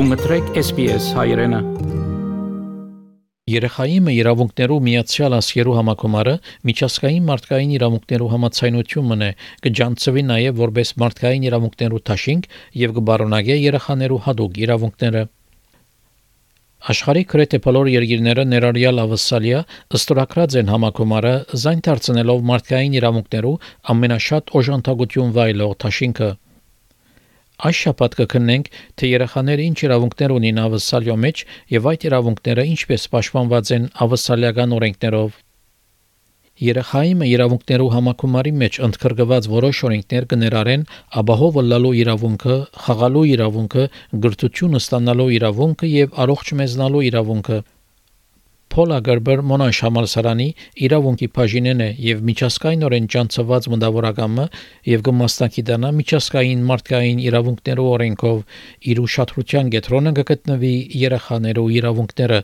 Դու մտրեք SPS հայրենը։ Երեխայի իրավունքներու միացյալ ասկերու համակոմարը միջազգային մարդկային իրավունքներու համացայնությունն է կջանցվի նաև որպես մարդկային իրավունքներու թաշինք եւ կբարոնագե երեխաներու հadoop իրավունքները Աշխարհի գրեթե բոլոր երկիրները ներառյալ ավսալիա ըստորակրած են համակոմարը զայն դարձնելով մարդկային իրավունքներու ամենաշատ օժանդակություն վայելող թաշինքը Այս շաբաթ կքննենք, թե երեխաները ինչ իրավունքներ ունին ավսալյո մեջ եւ այդ իրավունքները ինչպես պաշտպանված են ավսալիական օրենքներով։ Երեխայի իրավունքներու համակոմարի մեջ ընդգրկված որոշ օրենքներ կներառեն ապահով լալու իրավունքը, խաղալու իրավունքը, գրթություն ստանալու իրավունքը եւ առողջ մեզնալու իրավունքը, Փոլ Ագերբեր Մոնաշ համալսարանի իրավունքի բաժինեն է եւ միջազգայինորեն ճանաչված մտավորակամը եւ կմասնակցի միջազգային մարդկային իրավունքներու օրենքով իր ուշադրության կենտրոնը կգտնվի երեխաներու իրավունքները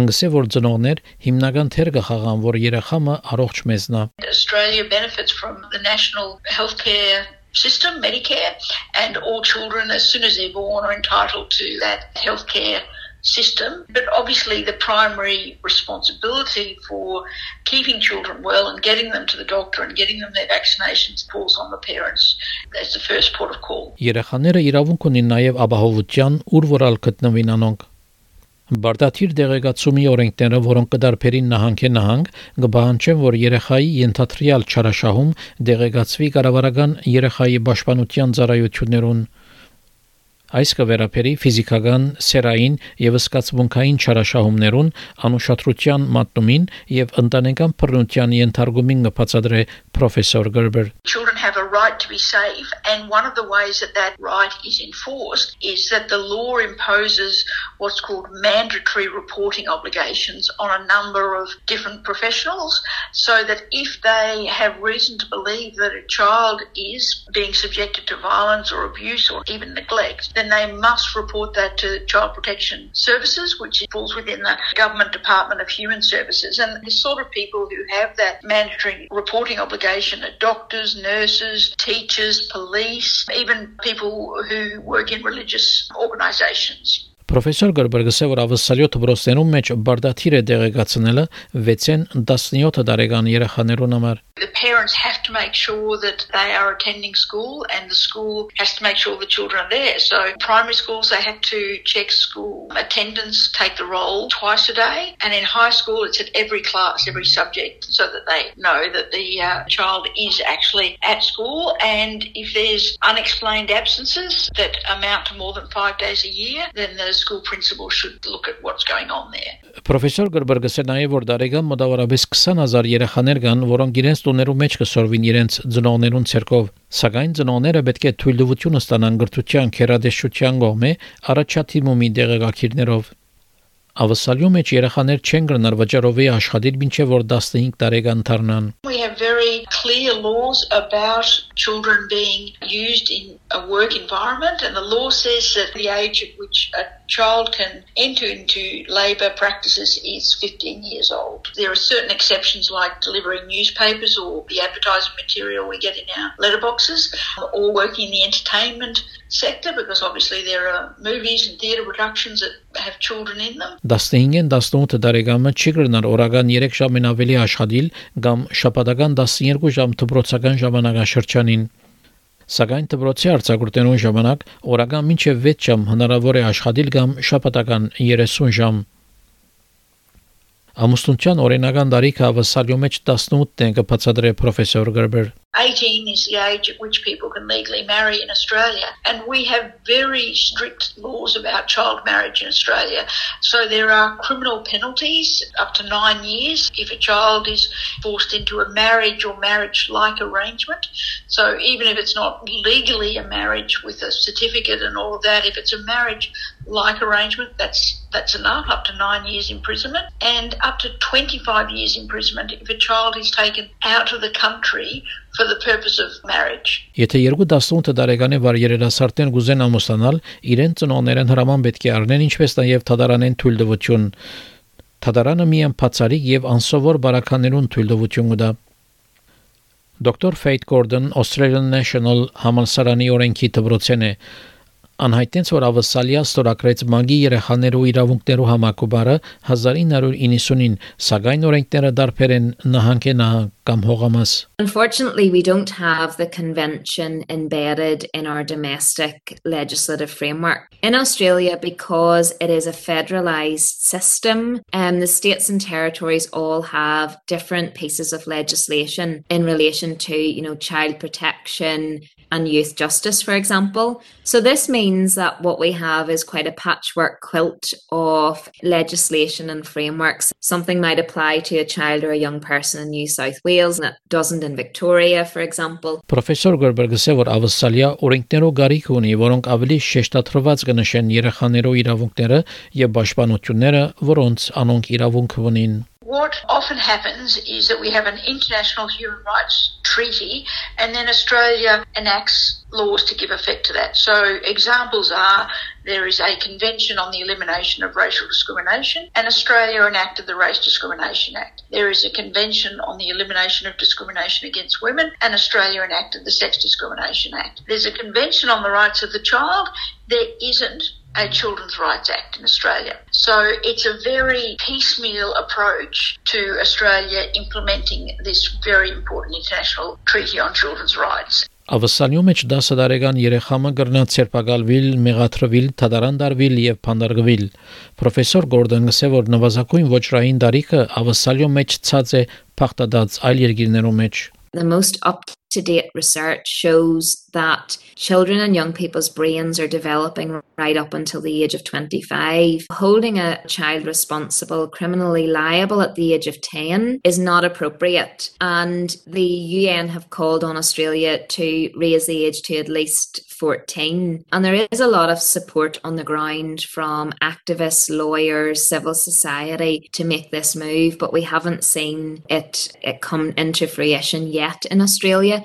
անգսե որ ծնողներ հիմնական թեր կխաղան որ երեխամը առողջ մեզնա Australia benefits from the national healthcare system Medicare and all children as soon as they're born are entitled to that healthcare system. But obviously, the primary responsibility for keeping children well and getting them to the doctor and getting them their vaccinations falls on the parents. That's the first port of call. Երեխաները իրավունք ունին նաև ապահովության, ուր որալ գտնվին անոնք։ Բարդաթիր դեղեկացումի օրենքները, որոնք կդարբերին նահանգե նահանգ, կբահանջեն, որ երեխայի ենթադրյալ չարաշահում դեղեկացվի կառավարական երեխայի պաշտպանության ծառայություններուն Այս կվերապերի ֆիզիկական, սերային եւ սկացմունքային չարաշահումներուն անուշադրության մատնումին եւ ընտանեկան բռնության ենթարկումին կբացատրե պրոֆեսոր Gerber. Children have a right to be safe and one of the ways that that right is enforced is that the law imposes what's called mandatory reporting obligations on a number of different professionals so that if they have reason to believe that a child is being subjected to violence or abuse or even neglect then they must report that to Child Protection Services, which falls within the Government Department of Human Services. And the sort of people who have that mandatory reporting obligation are doctors, nurses, teachers, police, even people who work in religious organisations. Պրոֆեսոր Գերբերգսը որ ավսալյո դպրոցներում մեջ բարդաթիր է դեղեկացնելը 6-ին 17 տարեկան երեխաներուն համար The parents have to make sure that they are attending school and the school has to make sure the children are there. So primary schools, they have to check school attendance, take the roll twice a day. And in high school, it's at every class, every subject, so that they know that the uh, child is actually at school. And if there's unexplained absences that amount to more than five days a year, then the school principal should look at what's going on there. Պրոֆեսոր Գրբերգսը նաև որ դարեգան մոտավորապես 20000 երեխաներ կան, որոնք իրենց տոներու մեջ կսորվին իրենց ծնողներուն ցերկով, սակայն ծնողները պետք է թույլտվություն ստանան գրթության քերադեշության կողմէ առաջադիմումի դեղեկակիրներով։ Ավսալյու մեջ երեխաներ չեն գրնար վճարովի աշխատիր մինչև որ 15 տարեկան դառնան։ We have very clear laws about children being used in a work environment and the law says that the age at which a child can enter into labour practices is 15 years old. There are certain exceptions like delivering newspapers or the advertising material we get in our letterboxes or working in the entertainment sector because obviously there are movies and theatre productions that in them. 15-ին 18 տարեկանը չի գրնար օրական 3 ժամին ավելի աշխատիլ կամ շաբաթական 12 ժամ դպրոցական ժամանակաշրջանին Սակայն դպրոցի արձակուրդենուն ժամանակ օրական մինչև 6 ժամ հնարավոր է աշխատել կամ շաբաթական 30 ժամ Ամուսնության օրենական տարիքը ավսալյո մեջ 18-ն է կբացատրե պրոֆեսոր Գրբեր 18 is the age at which people can legally marry in Australia. And we have very strict laws about child marriage in Australia. So there are criminal penalties up to nine years if a child is forced into a marriage or marriage like arrangement. So even if it's not legally a marriage with a certificate and all of that, if it's a marriage like arrangement, that's that's enough, up to nine years imprisonment, and up to 25 years imprisonment if a child is taken out of the country for the purpose of marriage. Եթե երկու 18 տարեկանի վար երիտասարդներ գուզեն ամուսնանալ, իրեն ծնողներեն հրաման պետք է առնեն, ինչպես նաև թադարանեն թույլտվություն։ Թադարանը միայն բացարիք եւ անսովոր բարականերուն թույլտվություն կտա։ Դոկտոր Ֆեյթ Գորդոն Australian National համալսարանի օրենքի դպրոցեն է Անհայտեց, որ ավսալիա ստորագրեց մագի երեխաներու իրավունքներու համակոբարը 1990-ին, սակայն օրենքները դարբեր են նահանգե նահանգ կամ հողամաս։ Unfortunately, we don't have the convention embedded in our domestic legislative framework. In Australia, because it is a federalised system, and the states and territories all have different pieces of legislation in relation to, you know, child protection, and youth justice, for example. So, this means that what we have is quite a patchwork quilt of legislation and frameworks. Something might apply to a child or a young person in New South Wales, and it doesn't in Victoria, for example. Պրոֆեսոր Գորբերգը ասել, որ ավսալիա օրենքներով գարիք ունի, որոնք ավելի շեշտադրված կնշեն երեխաներու իրավունքները եւ պաշտպանությունները, որոնց անոնք իրավունք ունին։ What often happens is that we have an international human rights treaty and then Australia enacts laws to give effect to that. So examples are there is a convention on the elimination of racial discrimination and Australia enacted the Race Discrimination Act. There is a convention on the elimination of discrimination against women and Australia enacted the Sex Discrimination Act. There's a convention on the rights of the child. There isn't a Children's Rights Act in Australia. So it's a very piecemeal approach to Australia implementing this very important international treaty on children's rights. Ավսալյու մեջ 10 տարեկան երեխամը գրնած սերպակալվիլ, մեղաթրվիլ, թադարան դարվիլ եւ փանդարգվիլ։ Պրոֆեսոր Գորդոնը ասել որ նվազագույն ոչրային դարիքը ավսալյու մեջ ցած է փախտադած այլ երկիրներու մեջ։ The most up to date research shows that children and young people's brains are developing right up until the age of 25. Holding a child responsible, criminally liable at the age of 10 is not appropriate. And the UN have called on Australia to raise the age to at least 14. And there is a lot of support on the ground from activists, lawyers, civil society to make this move, but we haven't seen it, it come into fruition yet in Australia.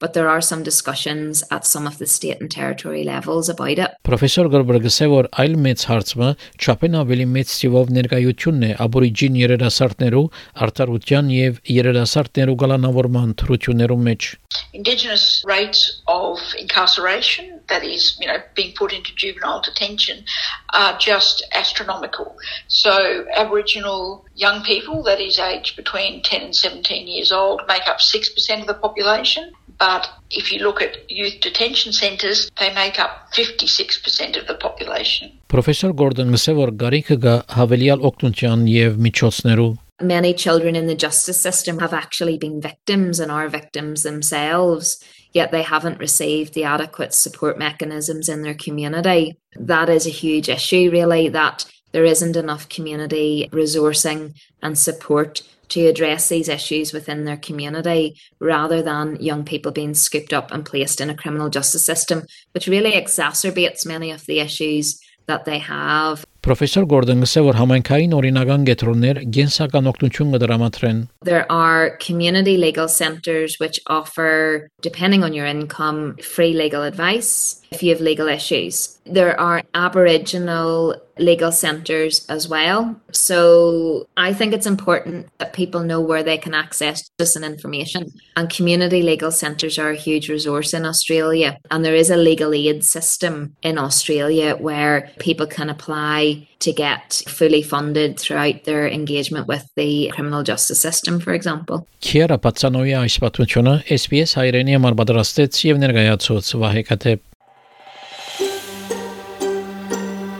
but there are some discussions at some of the state and territory levels about it. Պրոֆեսոր Գրբերգսը որ այլ մեծ հարցը չափեն ավելի մեծ թիվով ներկայությունն է աբորիջին երիտասարդներու արտարության եւ երիտասարդներու գալանավորման թրություններու մեջ Indigenous rates of incarceration, that is, you know, being put into juvenile detention, are just astronomical. So, Aboriginal young people, that is aged between 10 and 17 years old, make up 6% of the population. But but if you look at youth detention centres, they make up 56% of the population. Professor Gordon Msevar Garikega Havelial Oktuntian Yev Michosneru many children in the justice system have actually been victims and are victims themselves, yet they haven't received the adequate support mechanisms in their community. That is a huge issue, really, that there isn't enough community resourcing and support to address these issues within their community rather than young people being scooped up and placed in a criminal justice system, which really exacerbates many of the issues that they have. Պրոֆեսոր Գորդոնը ասել որ համայնքային օրինական գետրոններ գենսական օգնություն կդրամատրեն There are community legal centres which offer depending on your income free legal advice if you have legal issues. There are Aboriginal legal centres as well. So I think it's important that people know where they can access this and information. And community legal centres are a huge resource in Australia. And there is a legal aid system in Australia where people can apply to get fully funded throughout their engagement with the criminal justice system, for example. Kiera Patsanoi, SBS Irenia Marbadra Stets, Yevnergayatsuts,